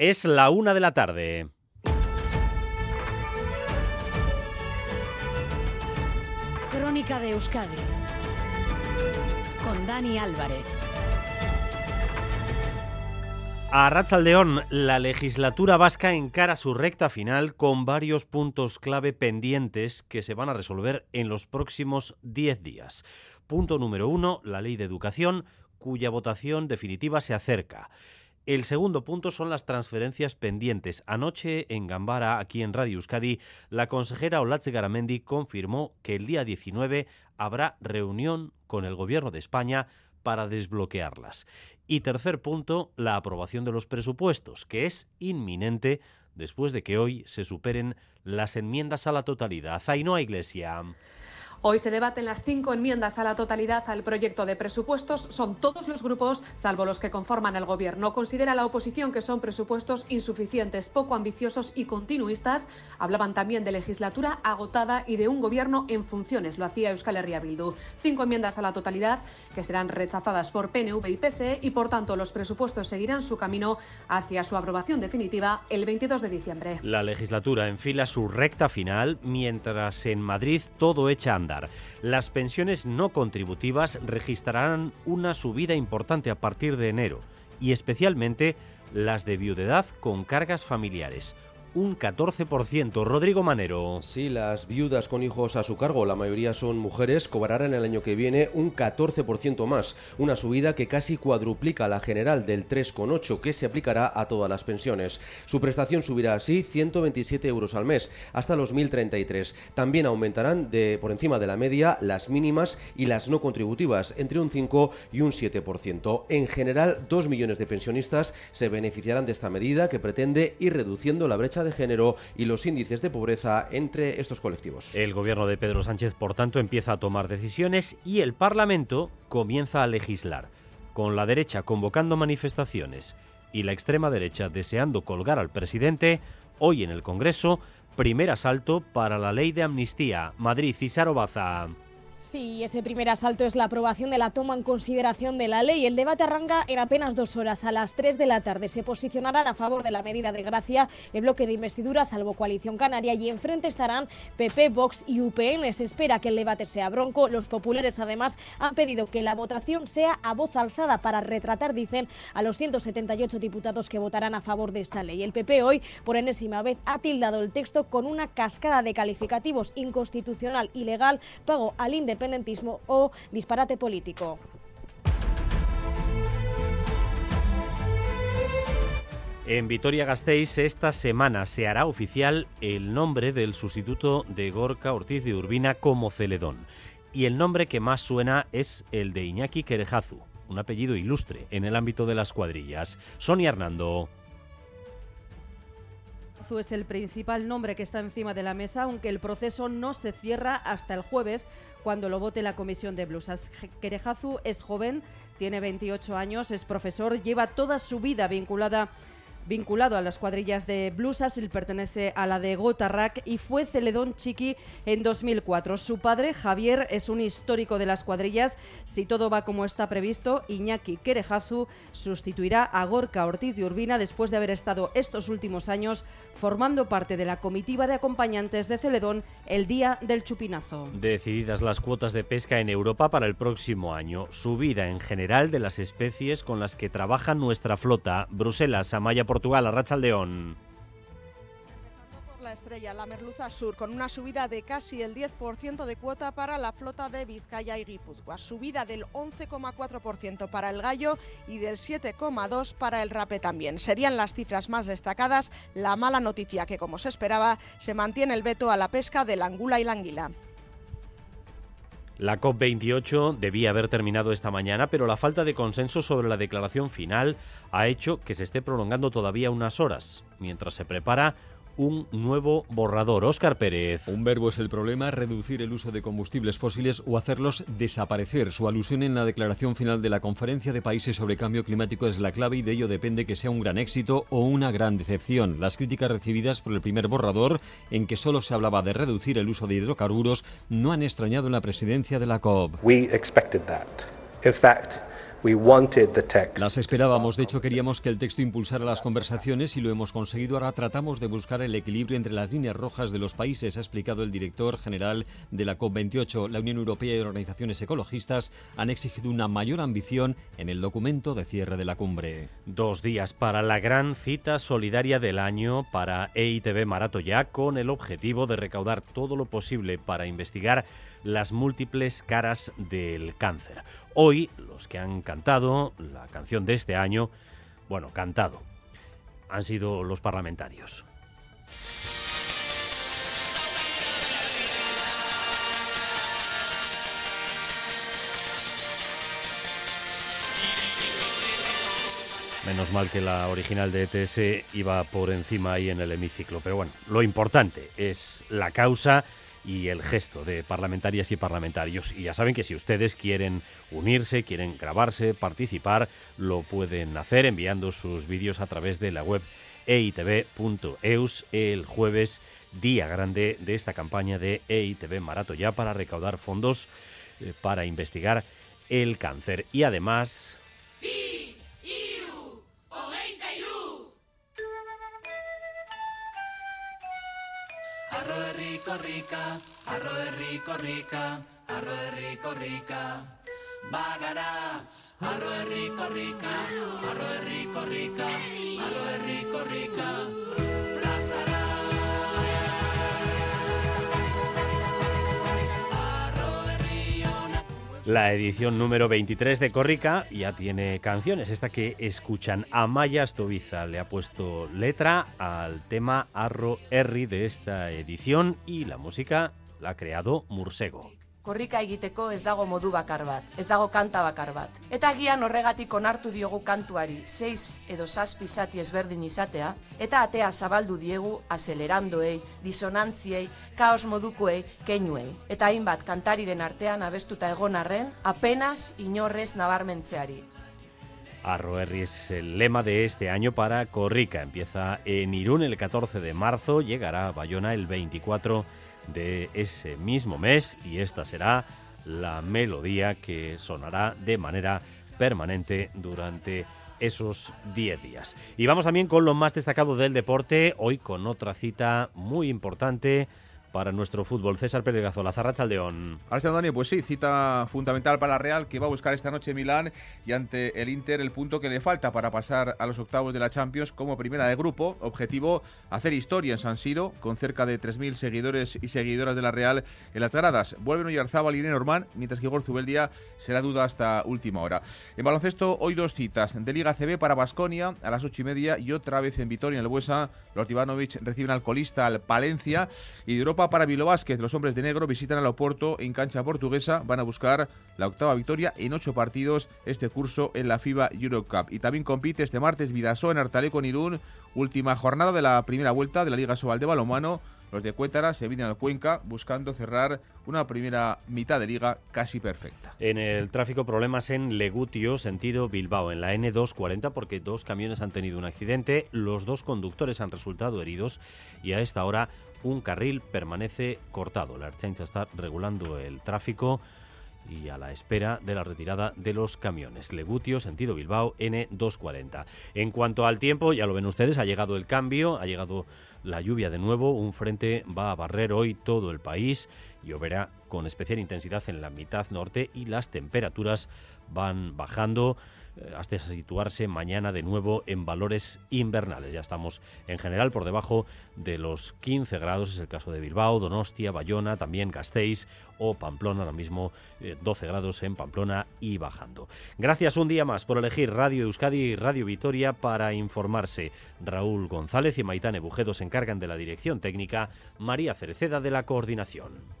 Es la una de la tarde. Crónica de Euskadi con Dani Álvarez. A Ratzaldeón, la legislatura vasca encara su recta final con varios puntos clave pendientes que se van a resolver en los próximos 10 días. Punto número uno, la ley de educación, cuya votación definitiva se acerca. El segundo punto son las transferencias pendientes. Anoche en Gambara, aquí en Radio Euskadi, la consejera Olatze Garamendi confirmó que el día 19 habrá reunión con el Gobierno de España para desbloquearlas. Y tercer punto, la aprobación de los presupuestos, que es inminente después de que hoy se superen las enmiendas a la totalidad. Ainhoa Iglesia. Hoy se debaten las cinco enmiendas a la totalidad al proyecto de presupuestos. Son todos los grupos, salvo los que conforman el Gobierno. Considera la oposición que son presupuestos insuficientes, poco ambiciosos y continuistas. Hablaban también de legislatura agotada y de un Gobierno en funciones. Lo hacía Euskal Herria Bildu. Cinco enmiendas a la totalidad que serán rechazadas por PNV y PSE y, por tanto, los presupuestos seguirán su camino hacia su aprobación definitiva el 22 de diciembre. La legislatura enfila su recta final mientras en Madrid todo echa. Las pensiones no contributivas registrarán una subida importante a partir de enero y especialmente las de viudedad con cargas familiares un 14%. Rodrigo Manero. Sí, las viudas con hijos a su cargo, la mayoría son mujeres, cobrarán el año que viene un 14% más, una subida que casi cuadruplica la general del 3,8 que se aplicará a todas las pensiones. Su prestación subirá así 127 euros al mes, hasta los 1.033. También aumentarán de por encima de la media las mínimas y las no contributivas, entre un 5 y un 7%. En general, 2 millones de pensionistas se beneficiarán de esta medida que pretende ir reduciendo la brecha de género y los índices de pobreza entre estos colectivos. El gobierno de Pedro Sánchez, por tanto, empieza a tomar decisiones y el Parlamento comienza a legislar, con la derecha convocando manifestaciones y la extrema derecha deseando colgar al presidente, hoy en el Congreso, primer asalto para la ley de amnistía. Madrid, Cisaro Baza. Sí, ese primer asalto es la aprobación de la toma en consideración de la ley. El debate arranca en apenas dos horas. A las 3 de la tarde se posicionarán a favor de la medida de gracia el bloque de investidura, salvo Coalición Canaria, y enfrente estarán PP, Vox y UPN. Se espera que el debate sea bronco. Los populares, además, han pedido que la votación sea a voz alzada para retratar, dicen, a los 178 diputados que votarán a favor de esta ley. El PP hoy, por enésima vez, ha tildado el texto con una cascada de calificativos inconstitucional, ilegal, pago al independiente independentismo o disparate político. En Vitoria-Gasteiz esta semana se hará oficial el nombre del sustituto de Gorka Ortiz de Urbina como Celedón. Y el nombre que más suena es el de Iñaki Querejazu, un apellido ilustre en el ámbito de las cuadrillas. Sonia Hernando es el principal nombre que está encima de la mesa, aunque el proceso no se cierra hasta el jueves, cuando lo vote la comisión de blusas. Kerejazu es joven, tiene 28 años, es profesor, lleva toda su vida vinculada vinculado a las cuadrillas de blusas, él pertenece a la de Gotarrak y fue Celedón Chiqui en 2004. Su padre, Javier, es un histórico de las cuadrillas. Si todo va como está previsto, Iñaki Kerejazu sustituirá a Gorka Ortiz de Urbina después de haber estado estos últimos años formando parte de la comitiva de acompañantes de Celedón el día del chupinazo. Decididas las cuotas de pesca en Europa para el próximo año, subida en general de las especies con las que trabaja nuestra flota. Bruselas, Amaya, Portugal, Arrachaldeón la estrella, la merluza sur, con una subida de casi el 10% de cuota para la flota de Vizcaya y Guipúzcoa, subida del 11,4% para el gallo y del 7,2% para el rape también. Serían las cifras más destacadas. La mala noticia que, como se esperaba, se mantiene el veto a la pesca de la angula y la anguila. La COP28 debía haber terminado esta mañana, pero la falta de consenso sobre la declaración final ha hecho que se esté prolongando todavía unas horas, mientras se prepara un nuevo borrador. Óscar Pérez. Un verbo es el problema, reducir el uso de combustibles fósiles o hacerlos desaparecer. Su alusión en la declaración final de la Conferencia de Países sobre Cambio Climático es la clave y de ello depende que sea un gran éxito o una gran decepción. Las críticas recibidas por el primer borrador, en que solo se hablaba de reducir el uso de hidrocarburos, no han extrañado en la presidencia de la COP. We expected that. In fact, Las esperábamos, de hecho queríamos que el texto impulsara las conversaciones y lo hemos conseguido. Ahora tratamos de buscar el equilibrio entre las líneas rojas de los países, ha explicado el director general de la COP28. La Unión Europea y organizaciones ecologistas han exigido una mayor ambición en el documento de cierre de la cumbre. Dos días para la gran cita solidaria del año para EITB Maratoya con el objetivo de recaudar todo lo posible para investigar las múltiples caras del cáncer. Hoy, los que han cantado la canción de este año, bueno, cantado, han sido los parlamentarios. Menos mal que la original de ETS iba por encima ahí en el hemiciclo. Pero bueno, lo importante es la causa y el gesto de parlamentarias y parlamentarios. Y ya saben que si ustedes quieren unirse, quieren grabarse, participar, lo pueden hacer enviando sus vídeos a través de la web eitv.eus el jueves, día grande de esta campaña de EITV Marato ya para recaudar fondos eh, para investigar el cáncer. Y además... korrika, arro herri korrika, arro herri korrika. Bagara, arro herri korrika, arro herri korrika, arro La edición número 23 de Corrica ya tiene canciones. Esta que escuchan Amaya Stoviza le ha puesto letra al tema Arro Herri de esta edición y la música la ha creado Mursego. Korrika egiteko ez dago modu bakar bat, ez dago kanta bakar bat. Eta agian horregatik onartu diogu kantuari, seiz edo zazpi zati ezberdin izatea, eta atea zabaldu diegu azelerandoei, disonantziei, kaos modukoei, keinuei. Eta hainbat kantariren artean abestuta egon arren, apenas inorrez nabarmentzeari. Arro Herri es el lema de este año para Corrica. Empieza en Irún el 14 de marzo, llegará a Bayona el 24 de ese mismo mes y esta será la melodía que sonará de manera permanente durante esos 10 días. Y vamos también con lo más destacado del deporte, hoy con otra cita muy importante para nuestro fútbol. César Pérez Gazola, Zarrachaldeón. Gracias, Dani. Pues sí, cita fundamental para la Real que va a buscar esta noche Milán y ante el Inter el punto que le falta para pasar a los octavos de la Champions como primera de grupo. Objetivo, hacer historia en San Siro con cerca de 3.000 seguidores y seguidoras de la Real en las gradas. Vuelven Oyarzábal y Norman, mientras que Igor Zubeldia será duda hasta última hora. En baloncesto, hoy dos citas de Liga CB para Basconia a las ocho y media y otra vez en Vitoria, en el Buesa. Los Ivanovic reciben al colista, al Palencia y de Europa para Vilo Vázquez. Los hombres de negro visitan al Oporto en cancha portuguesa. Van a buscar la octava victoria en ocho partidos este curso en la FIBA Europe Cup. Y también compite este martes Vidaso en Artaleco en Irún. Última jornada de la primera vuelta de la Liga Sobal de Balomano. Los de Cuétara se vienen al Cuenca buscando cerrar una primera mitad de liga casi perfecta. En el tráfico problemas en Legutio, sentido Bilbao, en la N240, porque dos camiones han tenido un accidente, los dos conductores han resultado heridos y a esta hora un carril permanece cortado. La Ertzaintza está regulando el tráfico y a la espera de la retirada de los camiones. Legutio, sentido Bilbao, N240. En cuanto al tiempo, ya lo ven ustedes, ha llegado el cambio, ha llegado la lluvia de nuevo, un frente va a barrer hoy todo el país, lloverá con especial intensidad en la mitad norte y las temperaturas van bajando eh, hasta situarse mañana de nuevo en valores invernales. Ya estamos en general por debajo de los 15 grados, es el caso de Bilbao, Donostia, Bayona, también Gasteiz o Pamplona, ahora mismo eh, 12 grados en Pamplona y bajando. Gracias un día más por elegir Radio Euskadi y Radio Vitoria para informarse. Raúl González y Maitane Bujedo se encargan de la dirección técnica, María Cereceda de la coordinación.